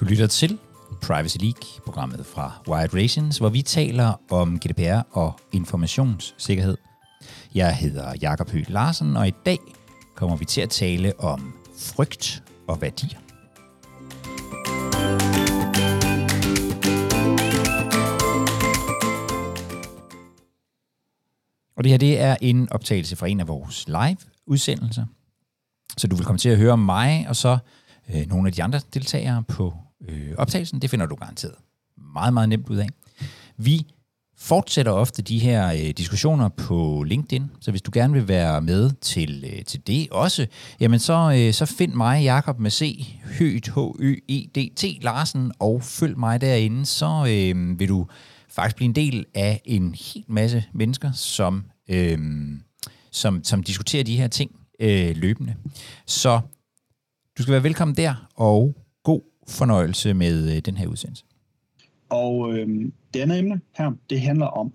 Du lytter til Privacy League, programmet fra Wired Relations, hvor vi taler om GDPR og informationssikkerhed. Jeg hedder Jakob Høgh Larsen, og i dag kommer vi til at tale om frygt og værdier. Det her det er en optagelse fra en af vores live-udsendelser. Så du vil komme til at høre mig, og så øh, nogle af de andre deltagere på øh, optagelsen. Det finder du garanteret meget, meget nemt ud af. Vi fortsætter ofte de her øh, diskussioner på LinkedIn, så hvis du gerne vil være med til, øh, til det også, jamen så, øh, så find mig, Jakob med C, h ø e d t Larsen, og følg mig derinde, så øh, vil du faktisk blive en del af en hel masse mennesker, som, øh, som, som diskuterer de her ting øh, løbende. Så du skal være velkommen der, og god fornøjelse med øh, den her udsendelse. Og øh, det andet emne her, det handler om,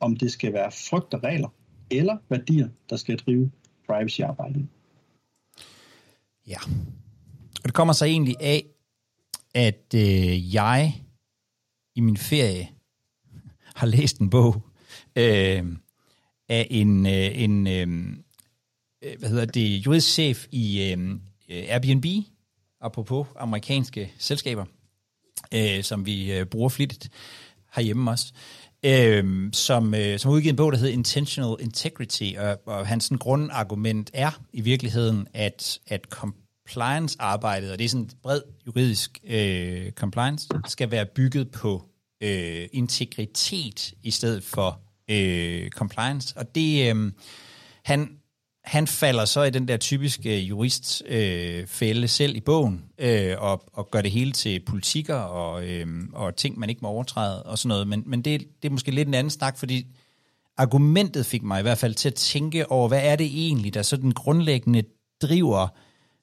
om det skal være frygt og regler, eller værdier, der skal drive privacy-arbejdet. Ja, og det kommer så egentlig af, at øh, jeg i min ferie har læst en bog øh, af en, øh, en øh, øh, hvad hedder det, juridisk chef i øh, øh, Airbnb, apropos amerikanske selskaber, øh, som vi øh, bruger flittigt herhjemme også, øh, som, øh, som udgivet en bog, der hedder Intentional Integrity, og, og hans sådan, grundargument er i virkeligheden, at, at compliance-arbejdet, og det er sådan bred juridisk øh, compliance, skal være bygget på øh, integritet i stedet for øh, compliance. Og det, øh, han, han falder så i den der typiske juristfælde øh, øh selv i bogen, øh, og, og gør det hele til politikker og, øh, og ting, man ikke må overtræde og sådan noget. Men, men det, det er måske lidt en anden snak, fordi argumentet fik mig i hvert fald til at tænke over, hvad er det egentlig, der sådan grundlæggende driver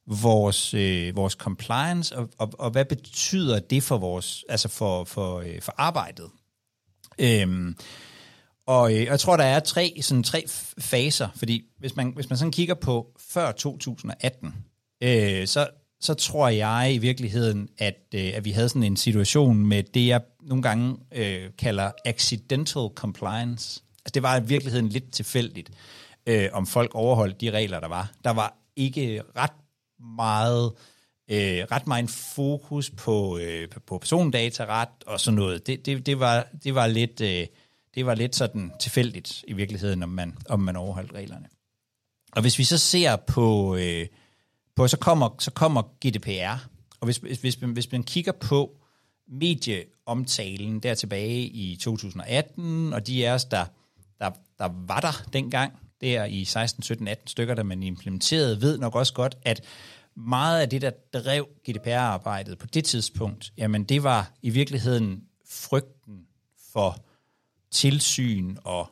vores, øh, vores compliance, og, og, og hvad betyder det for vores, altså for, for, øh, for arbejdet? Øhm, og øh, jeg tror, der er tre, sådan tre faser, fordi hvis man, hvis man sådan kigger på før 2018, øh, så, så tror jeg i virkeligheden, at, øh, at vi havde sådan en situation med det, jeg nogle gange øh, kalder accidental compliance. Altså det var i virkeligheden lidt tilfældigt, øh, om folk overholdt de regler, der var. Der var ikke ret meget øh, ret meget fokus på, øh, på persondataret og sådan noget. Det, det, det, var, det var lidt... Øh, det var lidt sådan tilfældigt i virkeligheden, om man, om man overholdt reglerne. Og hvis vi så ser på, øh, på så, kommer, så kommer GDPR, og hvis, hvis, hvis, man, hvis man kigger på medieomtalen der tilbage i 2018, og de af os, der, der, der var der dengang, der i 16, 17, 18 stykker, der man implementerede, ved nok også godt, at meget af det, der drev GDPR-arbejdet på det tidspunkt, jamen det var i virkeligheden frygten for tilsyn og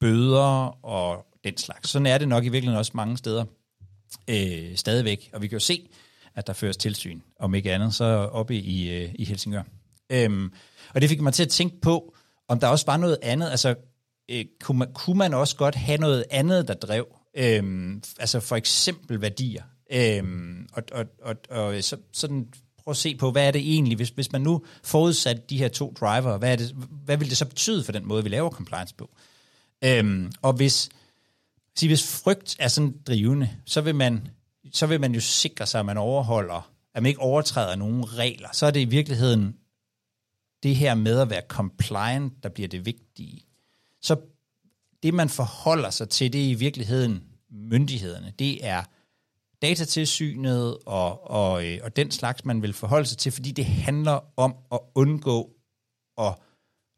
bøder og den slags. Sådan er det nok i virkeligheden også mange steder øh, stadigvæk. Og vi kan jo se, at der føres tilsyn, om ikke andet, så oppe i, øh, i Helsingør. Øhm, og det fik mig til at tænke på, om der også var noget andet. Altså, øh, kunne, man, kunne man også godt have noget andet, der drev? Øhm, altså for eksempel værdier. Øhm, og, og, og, og så, sådan prøve at se på, hvad er det egentlig, hvis, hvis man nu forudsatte de her to driver, hvad, er det, hvad vil det så betyde for den måde, vi laver compliance på? Øhm, og hvis, sige, hvis frygt er sådan drivende, så vil, man, så vil man jo sikre sig, at man overholder, at man ikke overtræder nogen regler. Så er det i virkeligheden det her med at være compliant, der bliver det vigtige. Så det, man forholder sig til, det er i virkeligheden myndighederne. Det er datatilsynet og, og, øh, og den slags, man vil forholde sig til, fordi det handler om at undgå at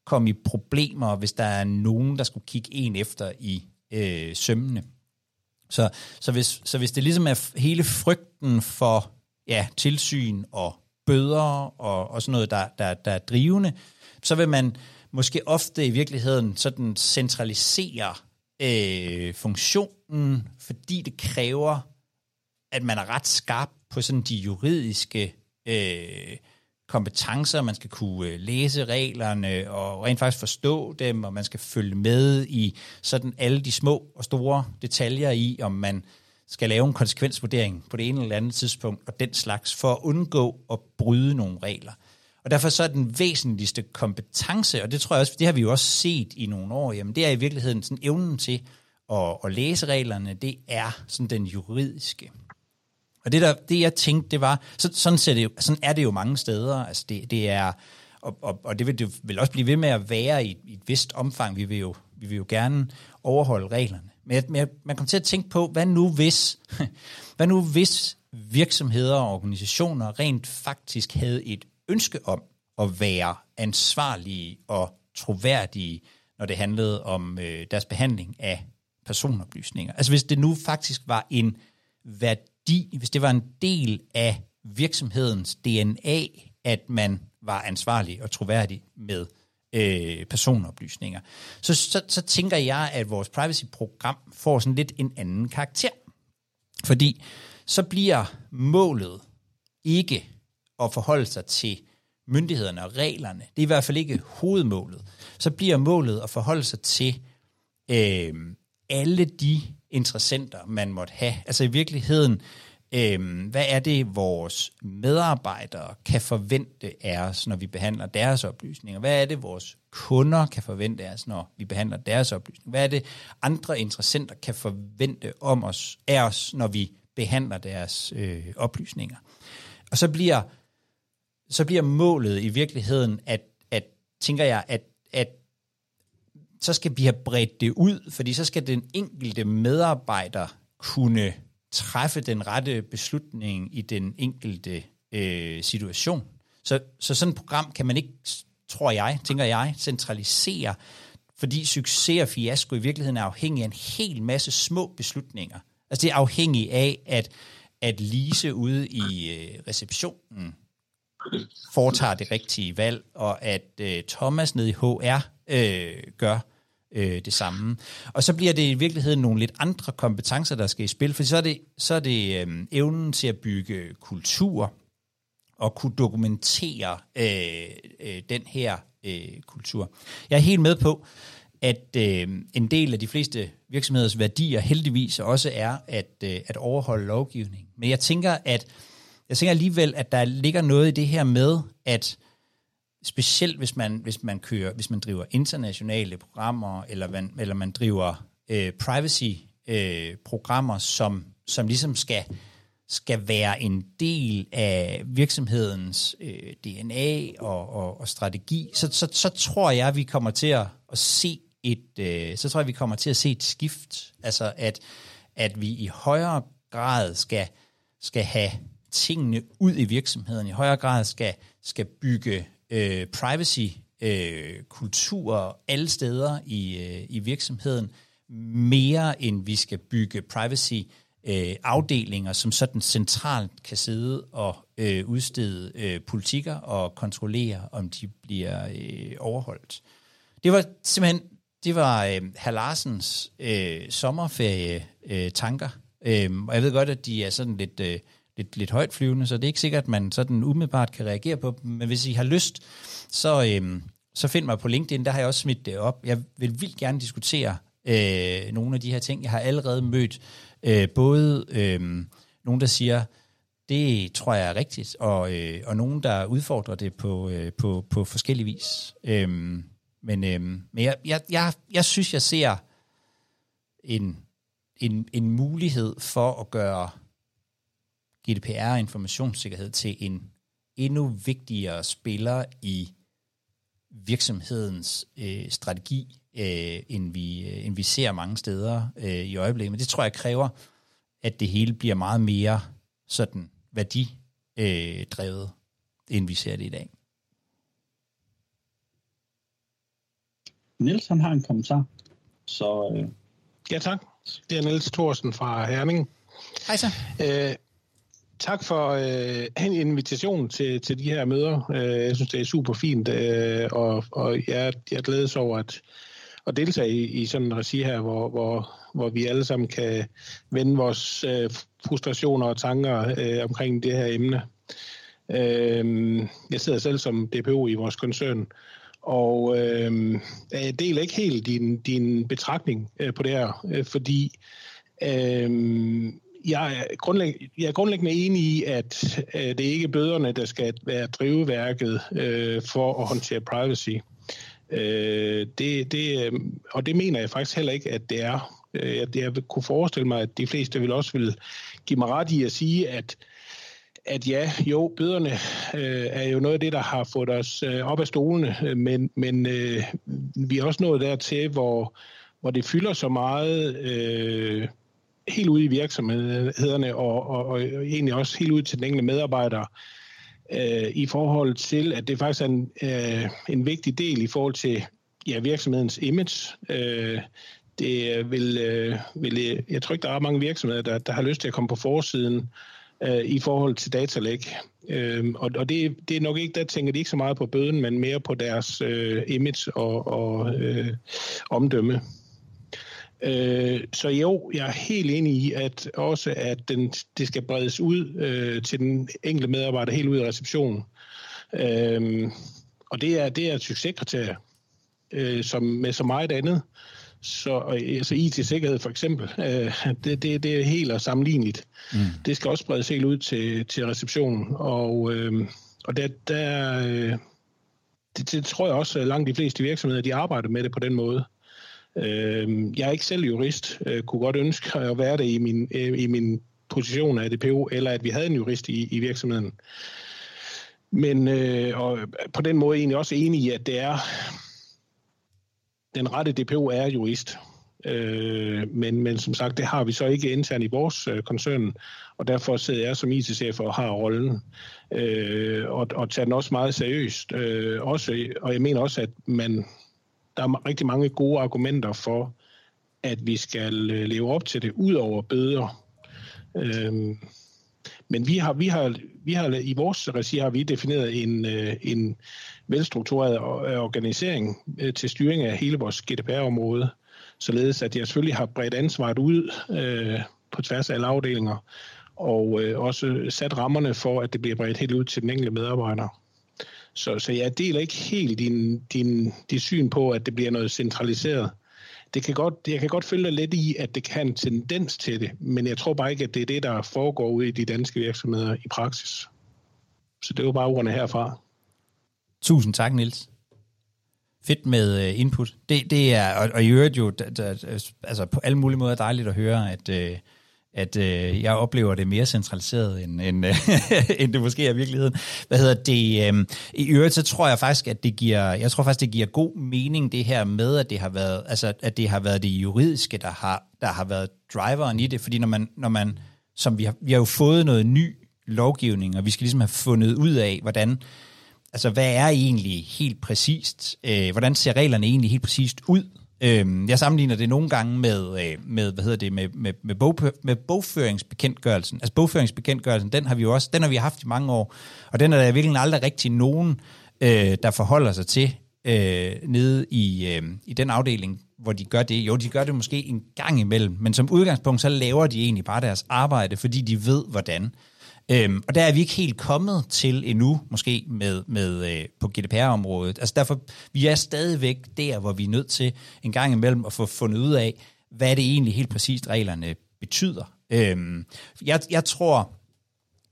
komme i problemer, hvis der er nogen, der skulle kigge en efter i øh, sømmene. Så, så, hvis, så hvis det ligesom er hele frygten for ja, tilsyn og bøder og, og sådan noget, der, der, der er drivende, så vil man måske ofte i virkeligheden sådan centralisere øh, funktionen, fordi det kræver at man er ret skarp på sådan de juridiske øh, kompetencer, man skal kunne øh, læse reglerne og rent faktisk forstå dem, og man skal følge med i sådan alle de små og store detaljer i, om man skal lave en konsekvensvurdering på det ene eller andet tidspunkt, og den slags, for at undgå at bryde nogle regler. Og derfor så er den væsentligste kompetence, og det tror jeg også, det har vi jo også set i nogle år, jamen det er i virkeligheden sådan evnen til at, at læse reglerne, det er sådan den juridiske. Og det, der, det jeg tænkte, det var, så, sådan, ser det jo, sådan er det jo mange steder. Altså det, det er, og, og, og det vil det vil også blive ved med at være i, i et vist omfang. Vi vil, jo, vi vil jo gerne overholde reglerne. Men, jeg, men man kommer til at tænke på, hvad nu hvis, hvad nu hvis virksomheder og organisationer rent faktisk havde et ønske om at være ansvarlige og troværdige, når det handlede om øh, deres behandling af personoplysninger. Altså hvis det nu faktisk var en værdi, hvis det var en del af virksomhedens DNA, at man var ansvarlig og troværdig med øh, personoplysninger, så, så, så tænker jeg, at vores privacy-program får sådan lidt en anden karakter. Fordi så bliver målet ikke at forholde sig til myndighederne og reglerne. Det er i hvert fald ikke hovedmålet. Så bliver målet at forholde sig til øh, alle de interessenter, man måtte have. Altså i virkeligheden, øh, hvad er det, vores medarbejdere kan forvente af os, når vi behandler deres oplysninger? Hvad er det, vores kunder kan forvente af os, når vi behandler deres oplysninger? Hvad er det, andre interessenter kan forvente om os, af os, når vi behandler deres øh, oplysninger? Og så bliver så bliver målet i virkeligheden, at, at tænker jeg, at, at så skal vi have bredt det ud, fordi så skal den enkelte medarbejder kunne træffe den rette beslutning i den enkelte øh, situation. Så, så sådan et program kan man ikke, tror jeg, tænker jeg, centralisere, fordi succes og fiasko i virkeligheden er afhængig af en hel masse små beslutninger. Altså det er afhængigt af, at, at Lise ude i øh, receptionen foretager det rigtige valg, og at øh, Thomas nede i HR øh, gør øh, det samme. Og så bliver det i virkeligheden nogle lidt andre kompetencer, der skal i spil, for så er det, så er det øh, evnen til at bygge kultur og kunne dokumentere øh, øh, den her øh, kultur. Jeg er helt med på, at øh, en del af de fleste virksomheders værdier heldigvis også er at, øh, at overholde lovgivning. Men jeg tænker, at jeg tænker alligevel, at der ligger noget i det her med, at specielt hvis man, hvis man kører, hvis man driver internationale programmer, eller man, eller man driver øh, privacy-programmer, øh, som, som ligesom skal, skal være en del af virksomhedens øh, DNA og, og, og strategi, så, så, så tror jeg, vi kommer til at, at se et, øh, så tror jeg, vi kommer til at se et skift, altså at, at vi i højere grad skal, skal have tingene ud i virksomheden, i højere grad skal, skal bygge øh, privacy øh, kultur alle steder i, øh, i virksomheden, mere end vi skal bygge privacy øh, afdelinger, som sådan centralt kan sidde og øh, udstede øh, politikker og kontrollere, om de bliver øh, overholdt. Det var simpelthen det var øh, herr Larsens øh, sommerferie øh, tanker. Øh, og jeg ved godt, at de er sådan lidt øh, lidt, lidt højt flyvende, så det er ikke sikkert, at man sådan umiddelbart kan reagere på dem. Men hvis I har lyst, så, øhm, så find mig på LinkedIn, der har jeg også smidt det op. Jeg vil vildt gerne diskutere øh, nogle af de her ting. Jeg har allerede mødt øh, både øh, nogen, der siger, det tror jeg er rigtigt, og, øh, og nogen, der udfordrer det på, øh, på, på forskellige vis. Øh, men øh, men jeg, jeg, jeg, jeg synes, jeg ser en, en, en mulighed for at gøre GDPR og informationssikkerhed til en endnu vigtigere spiller i virksomhedens øh, strategi, øh, end, vi, øh, end vi ser mange steder øh, i øjeblikket. Men det tror jeg kræver, at det hele bliver meget mere sådan værdidrevet, øh, end vi ser det i dag. Niels han har en kommentar. Så, øh... Ja tak. Det er Niels Thorsen fra Herning. Hej så. Øh, tak for øh, en invitation til, til de her møder. Øh, jeg synes, det er super fint, øh, og, og jeg, jeg glædes over at, at deltage i, i sådan en regi her, hvor, hvor, hvor vi alle sammen kan vende vores øh, frustrationer og tanker øh, omkring det her emne. Øh, jeg sidder selv som DPO i vores koncern, og øh, jeg deler ikke helt din, din betragtning øh, på det her, øh, fordi øh, jeg, er grundlæggende, jeg er grundlæggende enig i, at øh, det er ikke bøderne, der skal være drivværket øh, for at håndtere privacy. Øh, det, det, øh, og det mener jeg faktisk heller ikke, at det er. Øh, jeg, jeg kunne forestille mig, at de fleste vil også vil give mig ret i at sige, at at ja, jo, bøderne øh, er jo noget af det, der har fået os øh, op af stolene, øh, men, men øh, vi er også nået dertil, hvor, hvor det fylder så meget øh, helt ude i virksomhederne, og, og, og egentlig også helt ud til den enkelte medarbejder, øh, i forhold til, at det faktisk er en, øh, en vigtig del i forhold til ja, virksomhedens image. Øh, det vil, øh, vil, jeg tror ikke, der er mange virksomheder, der, der har lyst til at komme på forsiden øh, i forhold til datalæg. Øh, og og det, det er nok ikke, der tænker de ikke så meget på bøden, men mere på deres øh, image og, og øh, omdømme. Øh, så jo, jeg er helt enig i, at også at den, det skal bredes ud øh, til den enkelte medarbejder helt ud i receptionen. Øh, og det er, det er et succeskriterie, øh, som med så meget andet. Så altså IT-sikkerhed for eksempel, øh, det, det, det er helt og sammenligneligt. Mm. Det skal også bredes helt ud til, til receptionen. Og, øh, og der, der, øh, det, det tror jeg også, at langt de fleste virksomheder de arbejder med det på den måde. Øh, jeg er ikke selv jurist, øh, kunne godt ønske at være det i min, øh, i min position af DPO, eller at vi havde en jurist i, i virksomheden. Men øh, og på den måde er jeg egentlig også enig i, at det er den rette DPO er jurist. Øh, men, men som sagt, det har vi så ikke internt i vores øh, koncern, og derfor sidder jeg som IT-chef og har rollen, øh, og, og tager den også meget seriøst. Øh, også, og jeg mener også, at man der er rigtig mange gode argumenter for, at vi skal øh, leve op til det, ud over bøder. Øhm, men vi har, vi har, vi har i vores regi har vi defineret en, øh, en velstruktureret organisering øh, til styring af hele vores GDPR-område, således at jeg selvfølgelig har bredt ansvaret ud øh, på tværs af alle afdelinger, og øh, også sat rammerne for, at det bliver bredt helt ud til den enkelte medarbejder. Så, så jeg deler ikke helt din, din, din syn på, at det bliver noget centraliseret. Det kan godt, jeg kan godt følge dig lidt i, at det kan en tendens til det, men jeg tror bare ikke, at det er det, der foregår ude i de danske virksomheder i praksis. Så det var bare ordene herfra. Tusind tak, Nils. Fedt med øh, input. Det, det er, og, og i øvrigt jo, da, da, altså på alle mulige måder dejligt at høre, at, øh, at øh, jeg oplever det mere centraliseret, end, end, øh, end det måske er i virkeligheden. Hvad hedder det? Øh, I øvrigt, så tror jeg faktisk, at det giver, jeg tror faktisk, det giver god mening, det her med, at det har været, altså, at det har været det juridiske, der har, der har været driveren i det, fordi når man, når man som vi har, vi har jo fået noget ny lovgivning, og vi skal ligesom have fundet ud af, hvordan, altså hvad er egentlig helt præcist, øh, hvordan ser reglerne egentlig helt præcist ud, Øhm, jeg sammenligner det nogle gange med, øh, med hvad hedder det, med, med, med, bog, med bogføringsbekendtgørelsen. Altså bogføringsbekendtgørelsen, den har vi jo også, den har vi haft i mange år, og den er der virkelig aldrig rigtig nogen, øh, der forholder sig til øh, nede i, øh, i den afdeling, hvor de gør det. Jo, de gør det måske en gang imellem, men som udgangspunkt, så laver de egentlig bare deres arbejde, fordi de ved, hvordan. Øhm, og der er vi ikke helt kommet til endnu, måske med, med øh, på GDPR-området. Altså derfor, vi er stadigvæk der, hvor vi er nødt til en gang imellem at få fundet ud af, hvad det egentlig helt præcist reglerne betyder. Øhm, jeg, jeg tror,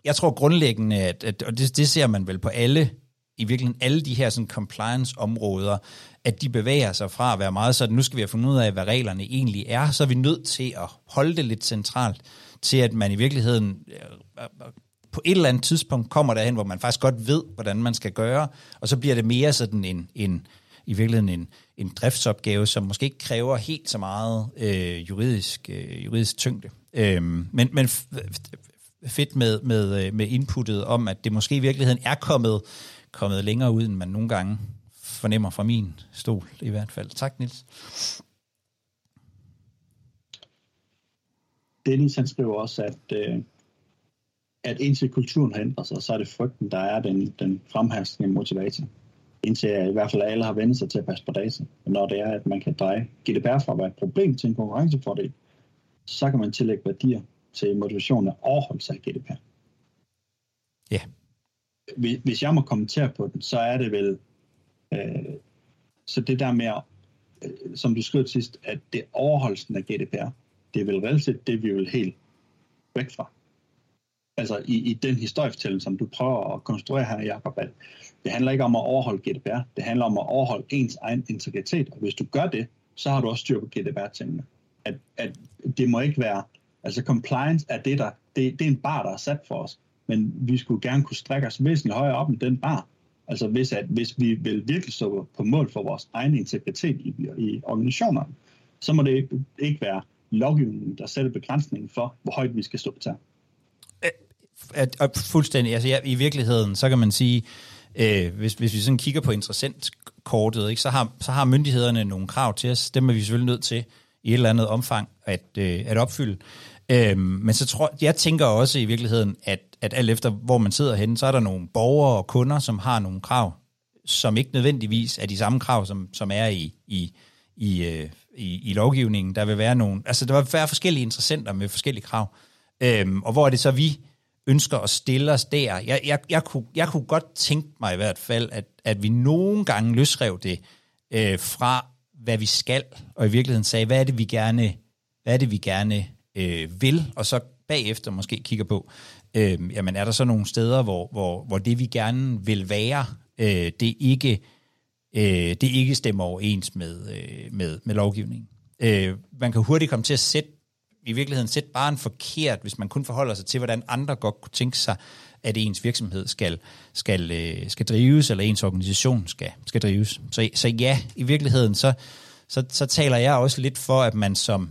jeg tror grundlæggende, at, at og det, det ser man vel på alle, i virkeligheden alle de her sådan compliance-områder, at de bevæger sig fra at være meget sådan, nu skal vi have fundet ud af, hvad reglerne egentlig er, så er vi nødt til at holde det lidt centralt, til at man i virkeligheden øh, øh, på et eller andet tidspunkt kommer derhen, hvor man faktisk godt ved, hvordan man skal gøre, og så bliver det mere sådan en, en i virkeligheden en, en driftsopgave, som måske ikke kræver helt så meget øh, juridisk, øh, juridisk tyngde. Øhm, men men fedt med, med, øh, med inputtet om, at det måske i virkeligheden er kommet, kommet længere ud, end man nogle gange fornemmer fra min stol i hvert fald. Tak, Nils. Dennis han skriver også, at øh, at indtil kulturen har ændret sig, så er det frygten, der er den, den fremherskende motivator. Indtil i hvert fald alle har vendt sig til at passe på data. Og når det er, at man kan dreje GDPR fra at være et problem til en konkurrencefordel, så kan man tillægge værdier til motivationen af overholdelse af GDPR. Ja, hvis jeg må kommentere på den, så er det vel, øh, så det der med, øh, som du skrev sidst, at det overholdelsen af GDPR, det er vel relativt det, vi vil helt væk fra. Altså i, i den historiefortælling, som du prøver at konstruere her, Jacob, at det handler ikke om at overholde GDPR, det handler om at overholde ens egen integritet, og hvis du gør det, så har du også styr på GDPR-tingene. At, at det må ikke være, altså compliance er det, der, det, det er en bar, der er sat for os, men vi skulle gerne kunne strække os væsentligt højere op end den bar. Altså hvis, at, hvis vi vil virkelig stå på mål for vores egen integritet i, i organisationerne, så må det ikke, ikke være lovgivningen, der sætter begrænsningen for, hvor højt vi skal stå på tær. At, at, fuldstændig. Altså ja, i virkeligheden, så kan man sige, øh, hvis, hvis vi sådan kigger på interessentkortet, ikke, så, har, så har myndighederne nogle krav til os. Dem er vi selvfølgelig nødt til i et eller andet omfang at, øh, at opfylde. Øh, men så tror jeg tænker også i virkeligheden, at, at alt efter hvor man sidder henne, så er der nogle borgere og kunder, som har nogle krav, som ikke nødvendigvis er de samme krav, som, som er i, i, i, øh, i, i lovgivningen. Der vil være nogle, altså der vil være forskellige interessenter med forskellige krav. Øhm, og hvor er det så, vi ønsker at stille os der? Jeg, jeg, jeg, kunne, jeg kunne godt tænke mig i hvert fald, at, at vi nogle gange løsrev det øh, fra, hvad vi skal, og i virkeligheden sagde, hvad er det, vi gerne, hvad er det, vi gerne øh, vil, og så bagefter måske kigger på, øh, jamen er der så nogle steder, hvor, hvor, hvor det, vi gerne vil være, øh, det ikke øh, det ikke stemmer overens med, øh, med, med lovgivningen. Øh, man kan hurtigt komme til at sætte, i virkeligheden sætte bare en forkert, hvis man kun forholder sig til, hvordan andre godt kunne tænke sig, at ens virksomhed skal, skal, øh, skal drives, eller ens organisation skal, skal drives. Så, så ja, i virkeligheden, så, så, så taler jeg også lidt for, at man som,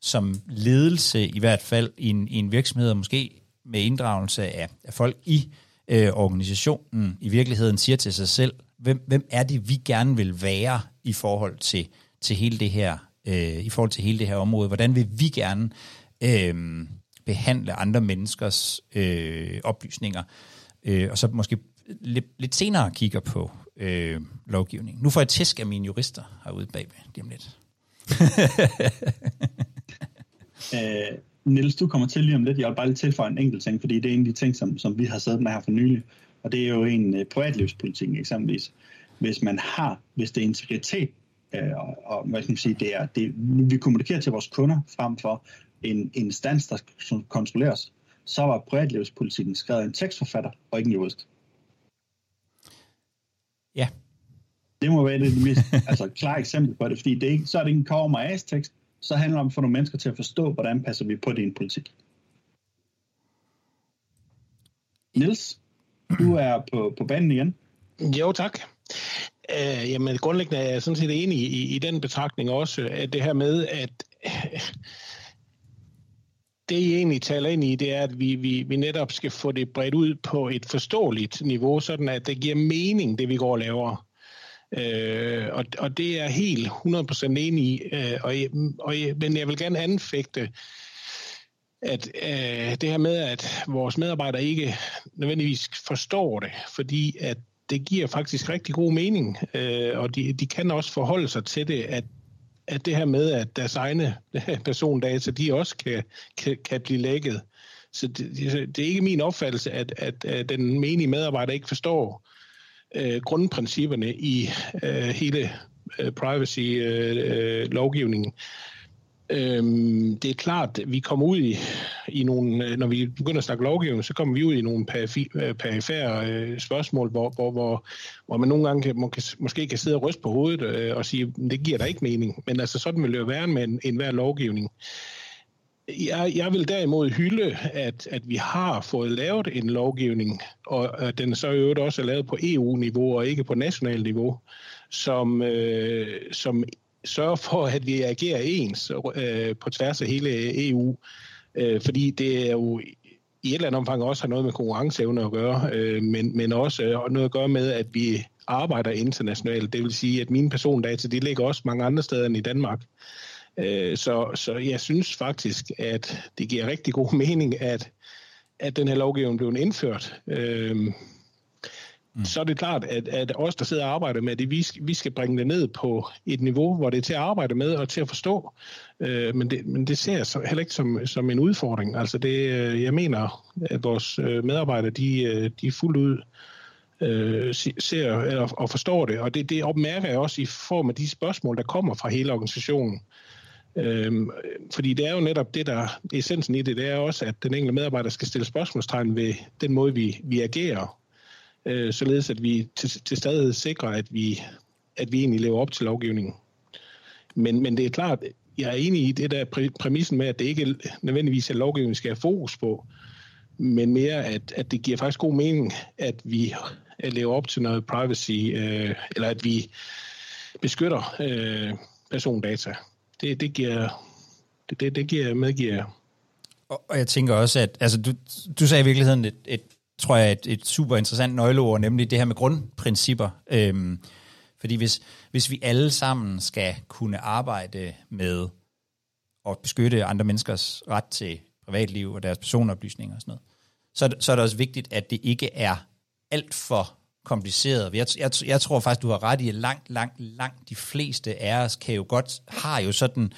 som ledelse, i hvert fald i en, i en virksomhed, og måske med inddragelse af, af folk i øh, organisationen, i virkeligheden siger til sig selv, hvem, hvem er det, vi gerne vil være i forhold til, til hele det her øh, i forhold til hele det her område. Hvordan vil vi gerne øh, behandle andre menneskers øh, oplysninger? Øh, og så måske lidt, lidt senere kigger på øh, lovgivning. Nu får jeg tæsk af mine jurister herude bagved lige om lidt. øh, Niels, du kommer til lige om lidt. Jeg vil bare lige tilføje en enkelt ting, fordi det er en af de ting, som, som vi har siddet med her for nylig. Og det er jo en øh, privatlivspolitik eksempelvis. Hvis man har, hvis det er integritet, uh, og, og hvad skal man sige, det er, det, vi kommunikerer til vores kunder frem for en instans, der kontrolleres, så var privatlivspolitikken skrevet af en tekstforfatter og ikke en jurist. Ja. Det må være det mest altså, klare eksempel på det, fordi det er ikke, så er det ikke en kov og tekst, så handler det om at få nogle mennesker til at forstå, hvordan passer vi på det i en politik. Nils, du er på, på banen igen. Jo, tak. Øh, jamen, grundlæggende er jeg sådan set enig i, i den betragtning også, at det her med, at det, I egentlig taler ind i, det er, at vi, vi, vi netop skal få det bredt ud på et forståeligt niveau, sådan at det giver mening, det vi går og laver. Øh, og, og det er helt 100% enig i, øh, og, og, men jeg vil gerne anfægte, at øh, det her med, at vores medarbejdere ikke nødvendigvis forstår det, fordi at det giver faktisk rigtig god mening, øh, og de, de kan også forholde sig til det, at, at det her med, at deres egne persondata, de også kan, kan, kan blive lækket. Så det, det er ikke min opfattelse, at, at, at den menige medarbejder ikke forstår øh, grundprincipperne i øh, hele øh, privacy-lovgivningen. Øh, øh, Øhm, det er klart, vi kommer ud i, i nogle, øh, når vi begynder at snakke lovgivning, så kommer vi ud i nogle øh, perifære øh, spørgsmål, hvor, hvor, hvor, hvor man nogle gange kan, må, kan, måske kan sidde og ryste på hovedet øh, og sige, det giver da ikke mening. Men altså sådan vil det jo være med en, en lovgivning. Jeg, jeg vil derimod hylde, at, at vi har fået lavet en lovgivning, og at den så i øvrigt også er lavet på EU-niveau og ikke på national niveau, som, øh, som sørge for, at vi agerer ens øh, på tværs af hele EU. Øh, fordi det er jo i et eller andet omfang også har noget med konkurrenceevne at gøre, øh, men, men også øh, noget at gøre med, at vi arbejder internationalt. Det vil sige, at mine persondata, de ligger også mange andre steder end i Danmark. Øh, så, så jeg synes faktisk, at det giver rigtig god mening, at, at den her lovgivning blev indført. Øh, mm. så er det klart, at, at os, der sidder og arbejder med det, vi, vi skal bringe det ned på et niveau, hvor det er til at arbejde med og til at forstå. Øh, men, det, men det ser jeg så heller ikke som, som en udfordring. Altså det, øh, jeg mener, at vores øh, medarbejdere, de, øh, de er fuldt ud øh, ser eller, og forstår det, og det, det opmærker jeg også i form af de spørgsmål, der kommer fra hele organisationen. Øhm, fordi det er jo netop det, der essensen i det, det er også, at den enkelte medarbejder skal stille spørgsmålstegn ved den måde, vi, vi agerer, øh, således at vi til, til stadighed sikrer, at vi, at vi egentlig lever op til lovgivningen. Men, men det er klart, jeg er enig i det der præmissen med, at det ikke nødvendigvis er lovgivningen, vi skal have fokus på, men mere, at, at det giver faktisk god mening, at vi lever op til noget privacy, øh, eller at vi beskytter øh, persondata. Det, det giver, det, det, det giver, medgiver og, og jeg tænker også, at altså, du, du sagde i virkeligheden et, et tror jeg, et, et super interessant nøgleord, nemlig det her med grundprincipper. Øhm, fordi hvis, hvis vi alle sammen skal kunne arbejde med at beskytte andre menneskers ret til privatliv og deres personoplysninger og sådan noget, så, så er det også vigtigt, at det ikke er alt for kompliceret. Jeg, jeg, jeg tror faktisk, du har ret i, at langt, langt, langt de fleste af os kan jo godt, har jo sådan,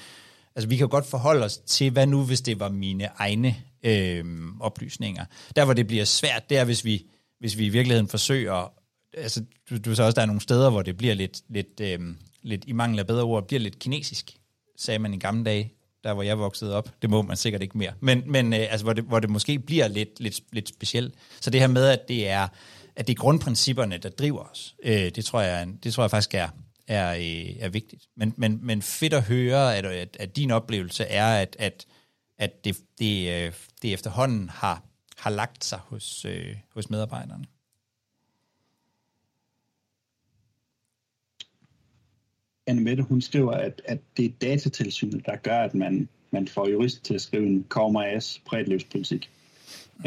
altså vi kan jo godt forholde os til, hvad nu, hvis det var mine egne øh, oplysninger. Der, hvor det bliver svært, det er, hvis vi, hvis vi i virkeligheden forsøger, altså du, du så også, der er nogle steder, hvor det bliver lidt, lidt, øh, lidt i mangel af bedre ord, bliver lidt kinesisk, sagde man i gamle dage, der hvor jeg voksede op. Det må man sikkert ikke mere. Men, men øh, altså, hvor, det, hvor det måske bliver lidt, lidt, lidt specielt. Så det her med, at det er, at det er grundprincipperne, der driver os, øh, det, tror jeg, det tror jeg faktisk er, er, øh, er vigtigt. Men, men, men fedt at høre, at, at, at din oplevelse er, at, at, at det, det, øh, det efterhånden har, har lagt sig hos, øh, hos medarbejderne. Anne Mette, hun skriver, at, at det er datatilsynet, der gør, at man, man får jurist til at skrive en KMAS prætlivspolitik.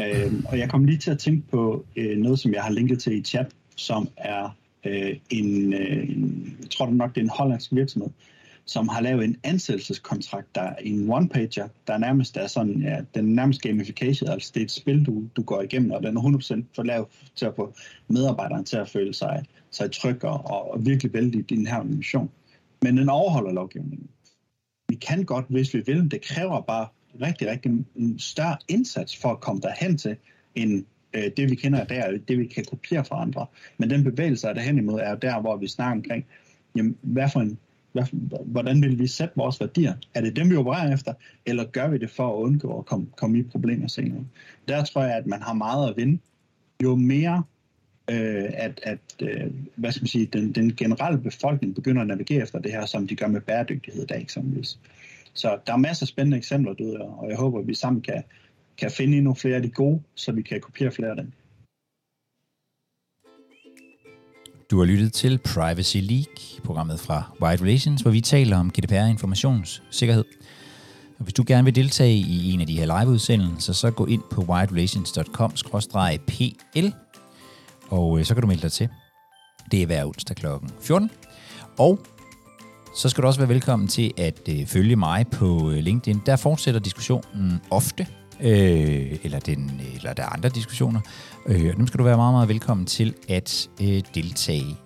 Øh, og jeg kom lige til at tænke på øh, noget, som jeg har linket til i chat, som er øh, en, øh, en, jeg tror nok, det er en hollandsk virksomhed, som har lavet en ansættelseskontrakt, der er en one-pager, der nærmest er sådan, ja, den er nærmest gamification, altså det er et spil, du, du går igennem, og den er 100% for lavet til at få medarbejderen til at føle sig, sig tryg og, og virkelig vældig i din her mission. Men den overholder lovgivningen. Vi kan godt, hvis vi vil, det kræver bare rigtig, rigtig en større indsats for at komme derhen til, end øh, det vi kender der, det vi kan kopiere fra andre. Men den bevægelse, der er derhen imod, er jo der, hvor vi snakker omkring, jamen, hvad for en hvordan vil vi sætte vores værdier? Er det dem, vi opererer efter, eller gør vi det for at undgå at komme, komme i problemer senere? Der tror jeg, at man har meget at vinde. Jo mere øh, at, at øh, hvad skal man sige, den, den generelle befolkning begynder at navigere efter det her, som de gør med bæredygtighed i dag eksempelvis. Så der er masser af spændende eksempler derude, og jeg håber, at vi sammen kan, kan finde endnu flere af de gode, så vi kan kopiere flere af dem. Du har lyttet til Privacy League, programmet fra Wide Relations, hvor vi taler om GDPR informationssikkerhed. Og hvis du gerne vil deltage i en af de her liveudsendelser, så gå ind på widerelations.com-pl, og øh, så kan du melde dig til. Det er hver onsdag kl. 14. Og så skal du også være velkommen til at øh, følge mig på øh, LinkedIn. Der fortsætter diskussionen ofte, øh, eller, den, eller der er andre diskussioner. Øh, dem skal du være meget, meget velkommen til at øh, deltage.